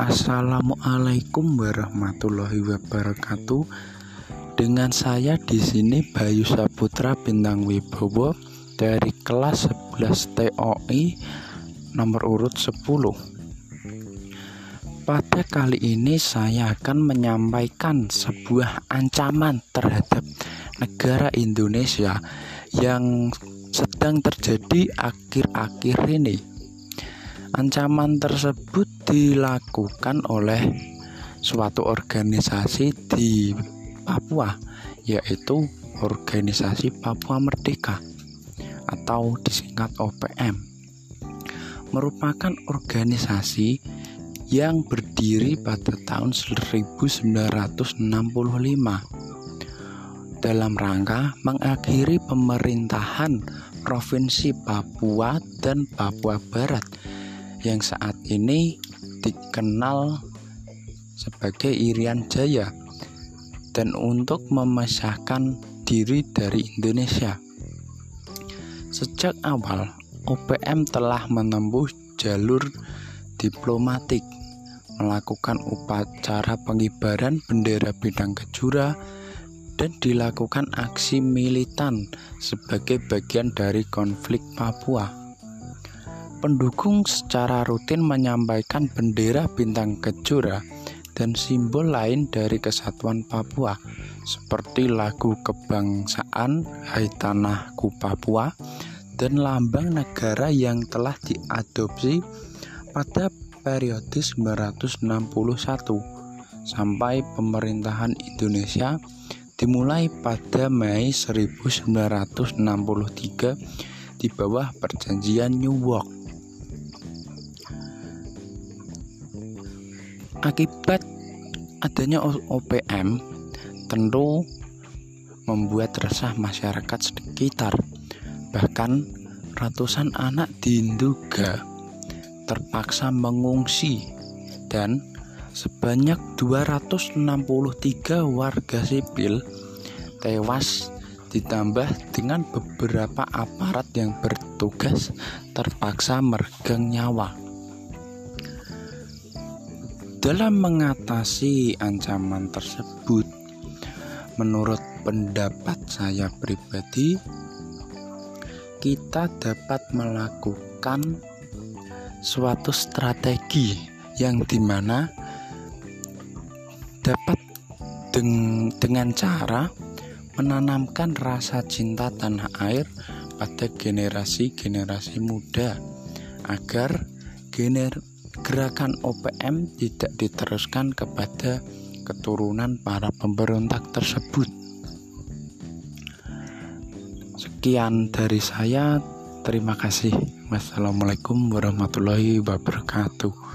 Assalamualaikum warahmatullahi wabarakatuh. Dengan saya di sini Bayu Saputra Bintang Wibowo dari kelas 11 TOI nomor urut 10. Pada kali ini saya akan menyampaikan sebuah ancaman terhadap negara Indonesia yang sedang terjadi akhir-akhir ini Ancaman tersebut dilakukan oleh suatu organisasi di Papua, yaitu Organisasi Papua Merdeka atau disingkat OPM. Merupakan organisasi yang berdiri pada tahun 1965 dalam rangka mengakhiri pemerintahan Provinsi Papua dan Papua Barat yang saat ini dikenal sebagai Irian Jaya dan untuk memisahkan diri dari Indonesia. Sejak awal, OPM telah menempuh jalur diplomatik, melakukan upacara pengibaran bendera bidang kejura, dan dilakukan aksi militan sebagai bagian dari konflik Papua. Pendukung secara rutin menyampaikan bendera bintang kejora dan simbol lain dari kesatuan Papua seperti lagu kebangsaan Hai Tanahku Papua dan lambang negara yang telah diadopsi pada periode 1961 sampai pemerintahan Indonesia dimulai pada Mei 1963 di bawah perjanjian New York. Akibat adanya OPM tentu membuat resah masyarakat sekitar. Bahkan ratusan anak di Induga terpaksa mengungsi dan sebanyak 263 warga sipil tewas ditambah dengan beberapa aparat yang bertugas terpaksa meregang nyawa. Dalam mengatasi ancaman tersebut, menurut pendapat saya pribadi, kita dapat melakukan suatu strategi yang di mana dapat deng dengan cara menanamkan rasa cinta tanah air pada generasi-generasi muda agar gener gerakan OPM tidak diteruskan kepada keturunan para pemberontak tersebut. Sekian dari saya. Terima kasih. Wassalamualaikum warahmatullahi wabarakatuh.